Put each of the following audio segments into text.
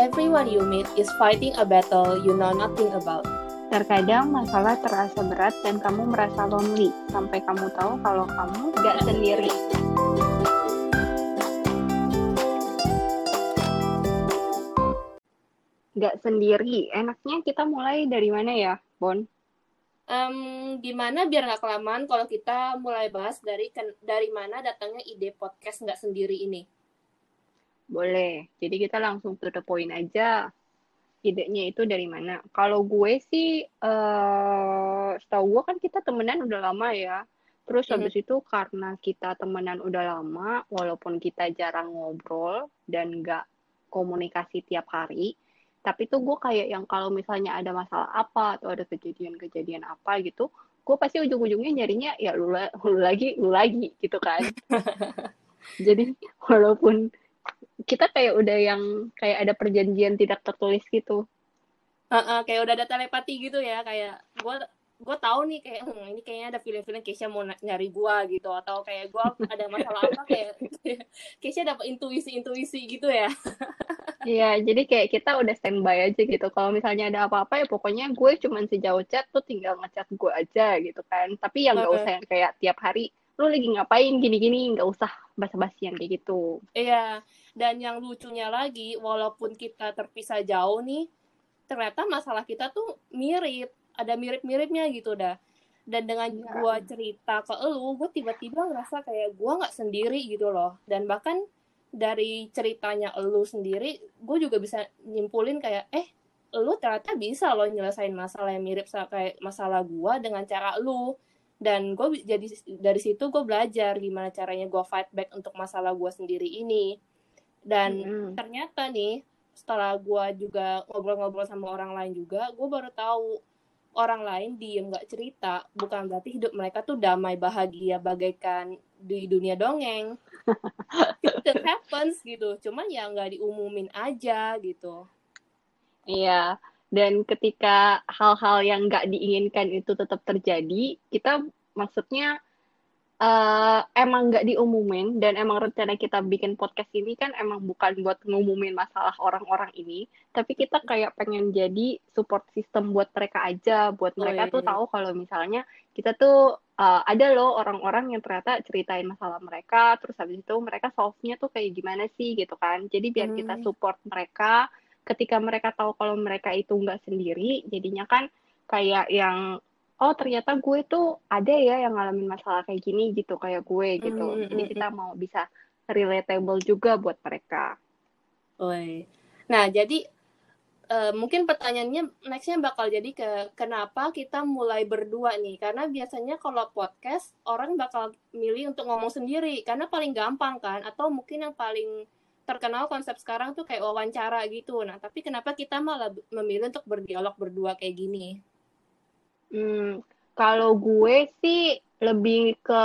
everyone you meet is fighting a battle you know nothing about. Terkadang masalah terasa berat dan kamu merasa lonely sampai kamu tahu kalau kamu gak sendiri. Gak sendiri, enaknya kita mulai dari mana ya, Bon? Um, gimana biar nggak kelamaan kalau kita mulai bahas dari dari mana datangnya ide podcast nggak sendiri ini? Boleh. Jadi kita langsung to the point aja. Idenya itu dari mana? Kalau gue sih, uh, setahu gue kan kita temenan udah lama ya. Terus mm -hmm. habis itu karena kita temenan udah lama, walaupun kita jarang ngobrol dan nggak komunikasi tiap hari, tapi tuh gue kayak yang kalau misalnya ada masalah apa atau ada kejadian-kejadian apa gitu, gue pasti ujung-ujungnya nyarinya ya lu, lu lagi, lu lagi gitu kan. Jadi walaupun kita kayak udah yang kayak ada perjanjian tidak tertulis gitu. Uh, uh, kayak udah ada telepati gitu ya kayak gue gue tahu nih kayak hm, ini kayaknya ada feeling-feeling Keisha mau nyari gue gitu atau kayak gue ada masalah apa kayak Keisha dapat intuisi-intuisi gitu ya. Iya, jadi kayak kita udah standby aja gitu. Kalau misalnya ada apa-apa ya pokoknya gue cuman sejauh chat tuh tinggal ngechat gue aja gitu kan. Tapi yang gak usah yang kayak tiap hari lu lagi ngapain gini-gini nggak usah basa-basi yang kayak gitu. Iya, dan yang lucunya lagi walaupun kita terpisah jauh nih, ternyata masalah kita tuh mirip, ada mirip-miripnya gitu dah. Dan dengan ya. gue cerita ke lu, gue tiba-tiba ngerasa kayak gue nggak sendiri gitu loh. Dan bahkan dari ceritanya lu sendiri, gue juga bisa nyimpulin kayak, eh, lu ternyata bisa loh nyelesain masalah yang mirip kayak masalah gue dengan cara lu dan gue jadi dari situ gue belajar gimana caranya gue fight back untuk masalah gue sendiri ini. Dan mm-hmm. ternyata nih setelah gue juga ngobrol-ngobrol sama orang lain juga gue baru tahu orang lain diem nggak cerita bukan berarti hidup mereka tuh damai bahagia bagaikan di dunia dongeng. It happens gitu cuman ya nggak diumumin aja gitu. Iya dan ketika hal-hal yang nggak diinginkan itu tetap terjadi kita maksudnya uh, emang nggak diumumin dan emang rencana kita bikin podcast ini kan emang bukan buat ngumumin masalah orang-orang ini tapi kita kayak pengen jadi support system buat mereka aja buat oh, mereka oh, iya, tuh iya. tahu kalau misalnya kita tuh uh, ada loh orang-orang yang ternyata ceritain masalah mereka terus habis itu mereka solve-nya tuh kayak gimana sih gitu kan jadi biar hmm. kita support mereka ketika mereka tahu kalau mereka itu nggak sendiri jadinya kan kayak yang oh ternyata gue tuh ada ya yang ngalamin masalah kayak gini gitu kayak gue gitu mm -hmm. jadi kita mau bisa relatable juga buat mereka. Oi. Nah jadi uh, mungkin pertanyaannya nextnya bakal jadi ke kenapa kita mulai berdua nih karena biasanya kalau podcast orang bakal milih untuk ngomong sendiri karena paling gampang kan atau mungkin yang paling terkenal konsep sekarang tuh kayak wawancara gitu. Nah, tapi kenapa kita malah memilih untuk berdialog berdua kayak gini? Hmm, kalau gue sih lebih ke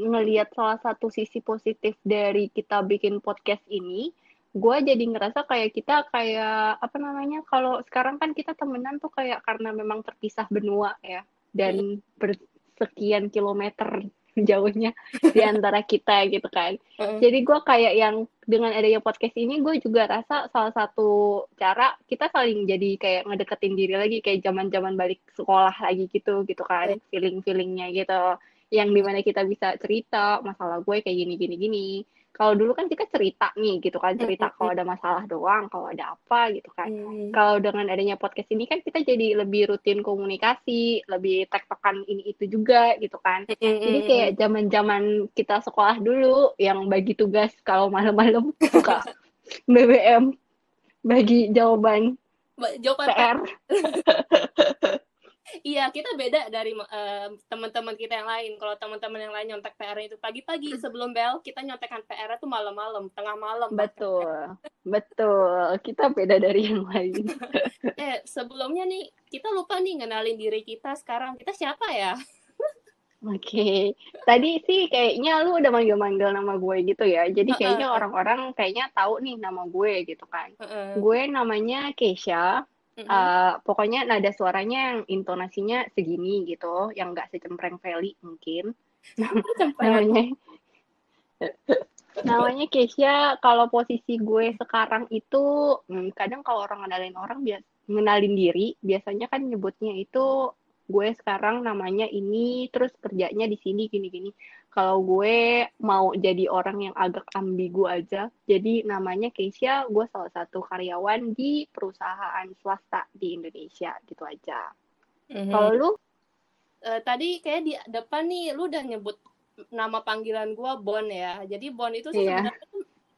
ngelihat salah satu sisi positif dari kita bikin podcast ini, gue jadi ngerasa kayak kita kayak apa namanya kalau sekarang kan kita temenan tuh kayak karena memang terpisah benua ya dan iya. bersekian kilometer jauhnya di antara kita gitu kan. Uh. Jadi gue kayak yang dengan adanya podcast ini gue juga rasa salah satu cara kita saling jadi kayak ngedeketin diri lagi kayak zaman-zaman balik sekolah lagi gitu gitu kan, feeling-feelingnya gitu. Yang di mana kita bisa cerita masalah gue kayak gini gini gini kalau dulu kan kita cerita nih gitu kan cerita kalau ada masalah doang kalau ada apa gitu kan. Mm. kalau dengan adanya podcast ini kan kita jadi lebih rutin komunikasi lebih tektokan ini itu juga gitu kan. Mm. jadi kayak zaman zaman kita sekolah dulu yang bagi tugas kalau malam-malam suka BBM bagi jawaban jawaban PR Iya, kita beda dari uh, teman-teman kita yang lain. Kalau teman-teman yang lain nyontek PR itu pagi-pagi sebelum bel, kita nyontekan PR itu malam-malam, tengah malam. Betul. Betul. Kita beda dari yang lain. eh, sebelumnya nih, kita lupa nih ngenalin diri kita sekarang. Kita siapa ya? Oke, okay. tadi sih kayaknya lu udah manggil-manggil nama gue gitu ya. Jadi kayaknya orang-orang kayaknya tahu nih nama gue gitu kan. Gue namanya Keisha. Mm-hmm. Uh, pokoknya nada suaranya yang intonasinya segini gitu, yang nggak secempreng Feli mungkin. namanya Namanya Keisha, kalau posisi gue sekarang itu, hmm, kadang kalau orang ngenalin orang, bias ngenalin diri, biasanya kan nyebutnya itu gue sekarang namanya ini, terus kerjanya di sini gini-gini. Kalau gue mau jadi orang yang agak ambigu aja, jadi namanya Keisha, gue salah satu karyawan di perusahaan swasta di Indonesia, gitu aja. Mhm. Kalau lu, Eh, tadi kayak di depan nih lu udah nyebut nama panggilan gua Bon ya. Jadi Bon itu sih Iya. sebenarnya tuh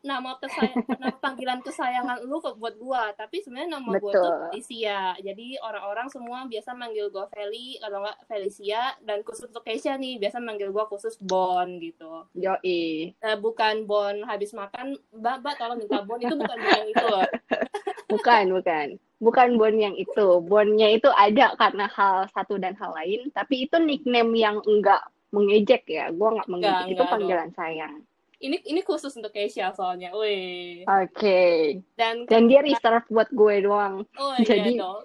nama kesayang, nama panggilan kesayangan lu ke buat gua. Tapi sebenarnya nama gua tuh betul. Felicia. Jadi orang-orang semua biasa manggil gua Feli, kalau nggak Felicia. Dan khusus untuk Keisha nih, biasa manggil gua khusus Bon gitu. Yoi. Eh, bukan Bon habis makan, Mbak, Mbak tolong minta Bon. Itu bukan Bon yang itu loh. Bukan, bukan. Bukan Bon yang itu. Bonnya itu ada karena hal satu dan hal lain, tapi itu nickname yang enggak mengejek ya. Gue nggak Enggak, mengejek, itu enggak dong. panggilan sayang. Ini ini khusus untuk Keisha soalnya. Oke. Dan Dan dia reserve buat gue doang. oh iya Jadi, dong.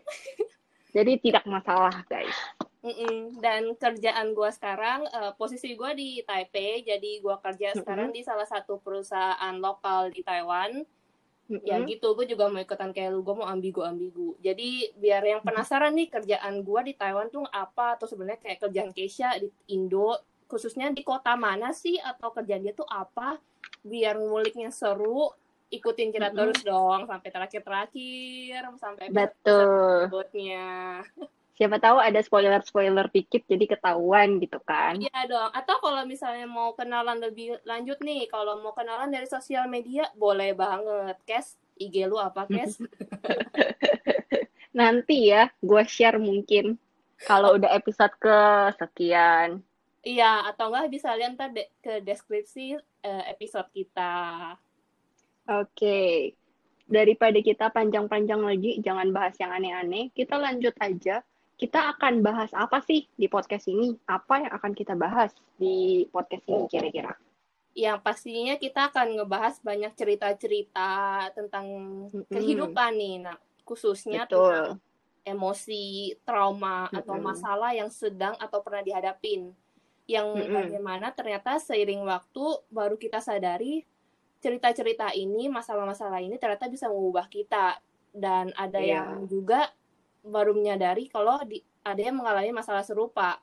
jadi tidak masalah, guys. Mm-mm. Dan kerjaan gue sekarang, eh, posisi gue di Taipei, jadi gue kerja sekarang di salah satu perusahaan lokal di Taiwan. Ya Mm-mm. gitu, gue juga mau ikutan kayak lu, gue mau ambigu-ambigu. Jadi biar yang penasaran nih kerjaan gue di Taiwan tuh apa, atau sebenarnya kayak kerjaan Keisha di Indo, khususnya di kota mana sih, atau kerjaan dia tuh apa, biar nguliknya seru, ikutin kita Mm-mm. terus dong, sampai terakhir-terakhir, sampai Betul. berikutnya. Siapa tahu ada spoiler-spoiler dikit jadi ketahuan gitu kan. Iya dong. Atau kalau misalnya mau kenalan lebih lanjut nih, kalau mau kenalan dari sosial media, boleh banget. Kes, IG lu apa, Kes? Nanti ya, gue share mungkin kalau udah episode ke sekian. Iya, atau enggak bisa lihat ntar de- ke deskripsi eh, episode kita. Oke, daripada kita panjang-panjang lagi, jangan bahas yang aneh-aneh. Kita lanjut aja. Kita akan bahas apa sih di podcast ini? Apa yang akan kita bahas di podcast ini kira-kira? Yang pastinya kita akan ngebahas banyak cerita-cerita tentang Mm-mm. kehidupan nih. Nah, khususnya tentang Betul. emosi, trauma, atau Mm-mm. masalah yang sedang atau pernah dihadapin. Yang Mm-mm. bagaimana ternyata seiring waktu baru kita sadari cerita-cerita ini, masalah-masalah ini ternyata bisa mengubah kita. Dan ada Iya. yang juga baru menyadari kalau di, ada yang mengalami masalah serupa.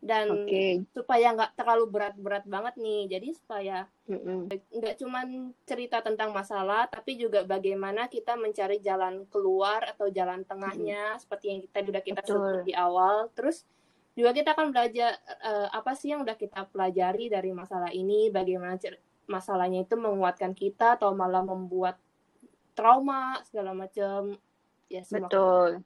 Dan Oke. supaya nggak terlalu berat-berat banget nih, jadi supaya nggak cuman cerita tentang masalah, tapi juga bagaimana kita mencari jalan keluar atau jalan tengahnya, seperti yang kita udah kita sebut di awal. Terus juga kita akan belajar eh, apa sih yang udah kita pelajari dari masalah ini, bagaimana masalahnya itu menguatkan kita atau malah membuat trauma segala macam. Ya. Betul.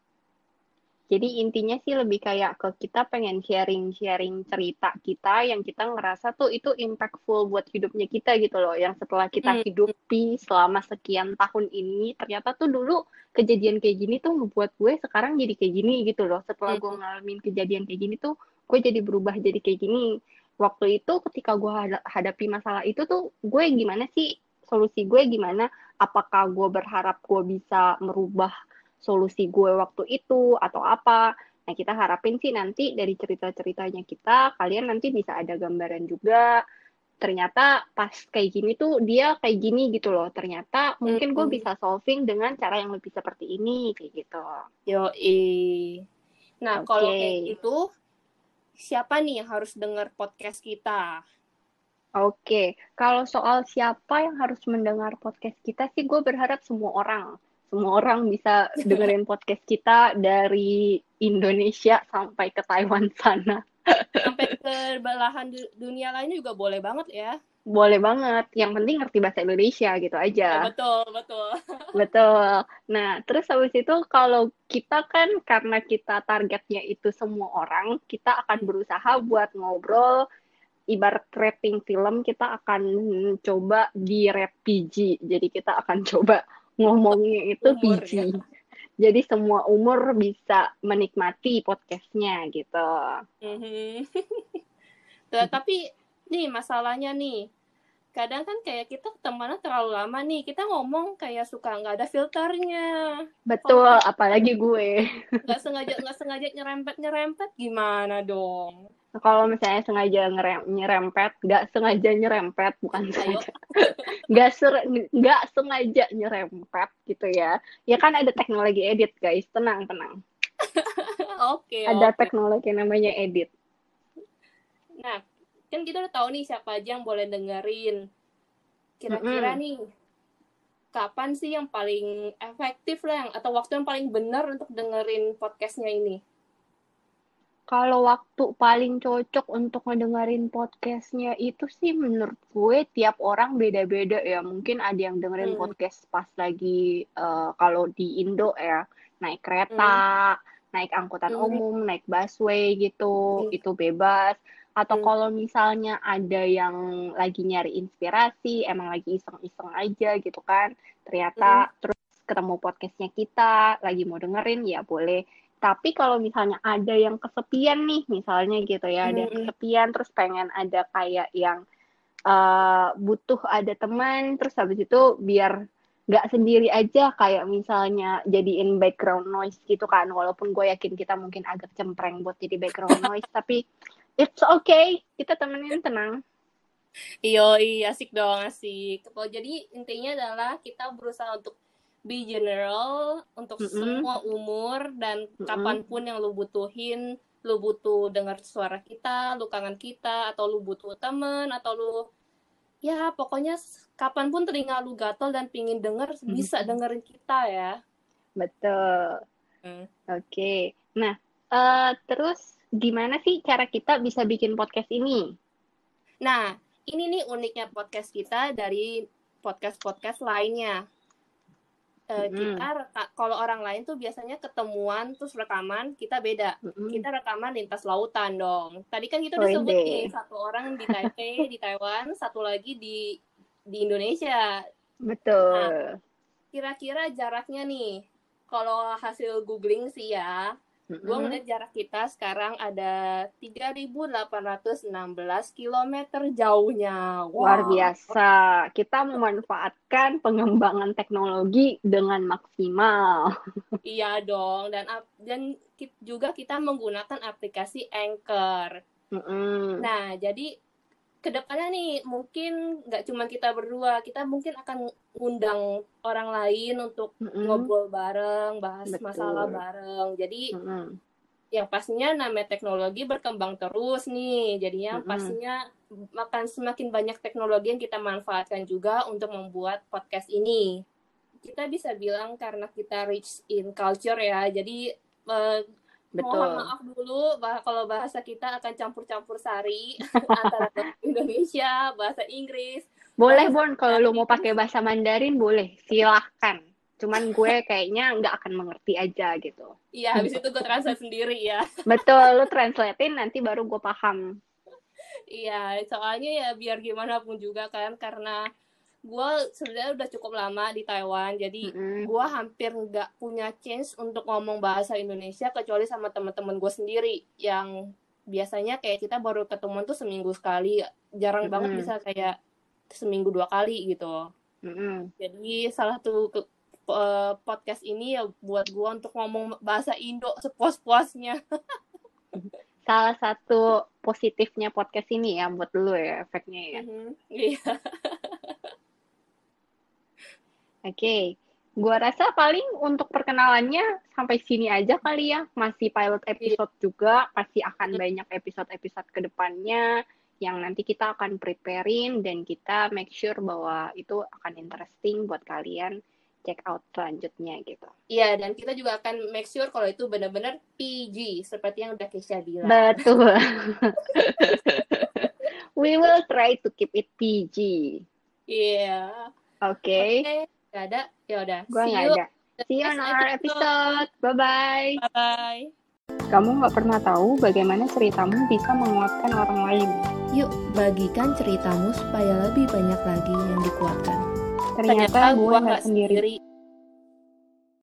Jadi intinya sih lebih kayak ke kita pengen sharing-sharing cerita kita yang kita ngerasa tuh itu impactful buat hidupnya kita gitu loh. Yang setelah kita Hmm. hidupi selama sekian tahun ini, ternyata tuh dulu kejadian kayak gini tuh ngebuat gue sekarang jadi kayak gini gitu loh. Setelah gue ngalamin kejadian kayak gini tuh, gue jadi berubah jadi kayak gini. Waktu itu ketika gue hada- hadapi masalah itu tuh, gue gimana sih? Solusi gue gimana? Apakah gue berharap gue bisa merubah solusi gue waktu itu atau apa. Nah, kita harapin sih nanti dari cerita-ceritanya kita, kalian nanti bisa ada gambaran juga. Ternyata pas kayak gini tuh dia kayak gini gitu loh. Ternyata mungkin gue bisa solving dengan cara yang lebih seperti ini kayak gitu. Yoi. Nah, kalau Oke. kayak gitu, siapa nih yang harus dengar podcast kita? Oke, kalau soal siapa yang harus mendengar podcast kita sih gue berharap semua orang. Semua orang bisa dengerin podcast kita dari Indonesia sampai ke Taiwan sana. Sampai ke belahan du- dunia lainnya juga boleh banget ya. Boleh banget. Yang penting ngerti bahasa Indonesia gitu Ya, aja. betul, betul. Betul. Nah, terus habis itu kalau kita kan karena kita targetnya itu semua orang, kita akan berusaha buat ngobrol ibarat rating film kita akan coba di rate PG. Jadi kita akan coba ngomongnya itu Umur, PG. ya. Jadi semua umur bisa menikmati podcastnya gitu. Mhm. Tuh, tapi nih masalahnya nih, kadang kan kayak kita temannya terlalu lama nih, kita ngomong kayak suka nggak ada filternya, Betul, apalagi gue. nggak sengaja nggak sengaja nyerempet nyerempet gimana dong? Kalau misalnya sengaja ngerem, nyerempet, nggak sengaja nyerempet, bukan sengaja, nggak ser- nggak sengaja nyerempet gitu ya. Ya kan ada teknologi edit guys, tenang tenang. Oke, Ada oke. teknologi namanya edit. Nah, kan kita udah tahu nih siapa aja yang boleh dengerin. Kira-kira Mm-mm. nih, kapan sih yang paling efektif lah, yang, atau waktu yang paling benar untuk dengerin podcastnya ini? Kalau waktu paling cocok untuk ngedengerin podcastnya itu sih menurut gue tiap orang beda-beda ya. Mungkin ada yang dengerin Hmm. podcast pas lagi eh, kalau di Indo ya naik kereta, naik angkutan Hmm. umum, naik busway gitu, Hmm. itu bebas. Atau Hmm. kalau misalnya ada yang lagi nyari inspirasi, emang lagi iseng-iseng aja gitu kan, ternyata terus ketemu podcastnya kita, lagi mau dengerin ya boleh. Tapi kalau misalnya ada yang kesepian nih, misalnya gitu ya, ada yang Hmm. kesepian terus pengen ada kayak yang eh, butuh ada teman, terus habis itu biar nggak sendiri aja, kayak misalnya jadiin background noise gitu kan, walaupun gue yakin kita mungkin agak cempreng buat jadi background noise, tapi it's okay, kita temenin tenang. Iyo, iya, asik dong, asik. Kalau jadi intinya adalah kita berusaha untuk be general untuk Mm-mm. semua umur dan Mm-mm. kapan pun yang lu butuhin, lu butuh dengar suara kita, lu kangen kita, atau lu butuh temen, atau lu ya pokoknya kapan pun telinga lu gatel dan pingin denger bisa dengerin kita ya. Betul. Hmm. Oke. Nah, eh, terus gimana sih cara kita bisa bikin podcast ini? Nah, ini nih uniknya podcast kita dari podcast-podcast lainnya. Eh, Mm-mm. kita reka- kalau orang lain tuh biasanya ketemuan terus rekaman, kita beda. Mm-mm. Kita rekaman lintas lautan dong. Tadi kan kita udah sebut nih satu orang di Taipei, di Taiwan, satu lagi di di Indonesia. Betul. Kira-kira jaraknya nih, kalau hasil googling sih ya, gue Mm-mm. ngeliat jarak kita sekarang ada 3.816 km jauhnya. Luar Wow. biasa. Kita memanfaatkan pengembangan teknologi dengan maksimal. Iya dong, dan dan juga kita menggunakan aplikasi Anchor. Mm-mm. Nah, jadi ke depannya nih mungkin nggak cuma kita berdua, kita mungkin akan ngundang orang lain untuk Mm-mm. ngobrol bareng, bahas Betul. masalah bareng. Jadi Mm-mm. yang pastinya namanya teknologi berkembang terus nih, jadinya Mm-mm. pastinya akan semakin banyak teknologi yang kita manfaatkan juga untuk membuat podcast ini. Kita bisa bilang karena kita rich in culture ya, jadi eh, Betul. Mohon maaf dulu bah kalau bahasa kita akan campur-campur sari antara bahasa Indonesia, bahasa Inggris. Boleh, bahasa Bon, kalau lu mau pakai bahasa Mandarin, boleh. Silahkan. Cuman gue kayaknya nggak akan mengerti aja gitu. Iya, habis itu gue translate sendiri ya. Betul, lu translatein nanti baru gue paham. Iya, soalnya ya biar gimana pun juga kan karena gue sebenarnya udah cukup lama di Taiwan, jadi Mm-mm. gue hampir nggak punya chance untuk ngomong bahasa Indonesia kecuali sama teman-teman gue sendiri yang biasanya kayak kita baru ketemuan tuh seminggu sekali, jarang banget Mm-mm. bisa kayak seminggu dua kali gitu. Mm-mm. Jadi salah satu ke- eh, podcast ini ya buat gua untuk ngomong bahasa Indo sepuas-puasnya. Salah satu positifnya podcast ini ya buat lu ya efeknya ya. Mhm. Iya. Oke, gua rasa paling untuk perkenalannya sampai sini aja kali ya. Masih pilot episode juga, pasti akan banyak episode-episode ke depannya yang nanti kita akan preparein dan kita make sure bahwa itu akan interesting buat kalian check out selanjutnya gitu. Iya, dan kita juga akan make sure kalau itu benar-benar PG seperti yang udah Keisha bilang. Betul. We will try to keep it PG. Iya. Oke, Oke, nggak ada. Ya udah. gua nggak you ada. See you on our episode. Bye-bye. Bye. Kamu nggak pernah tahu bagaimana ceritamu bisa menguatkan orang lain. Yuk, bagikan ceritamu supaya lebih banyak lagi yang dikuatkan. Ternyata, gue gua nggak sendiri. sendiri.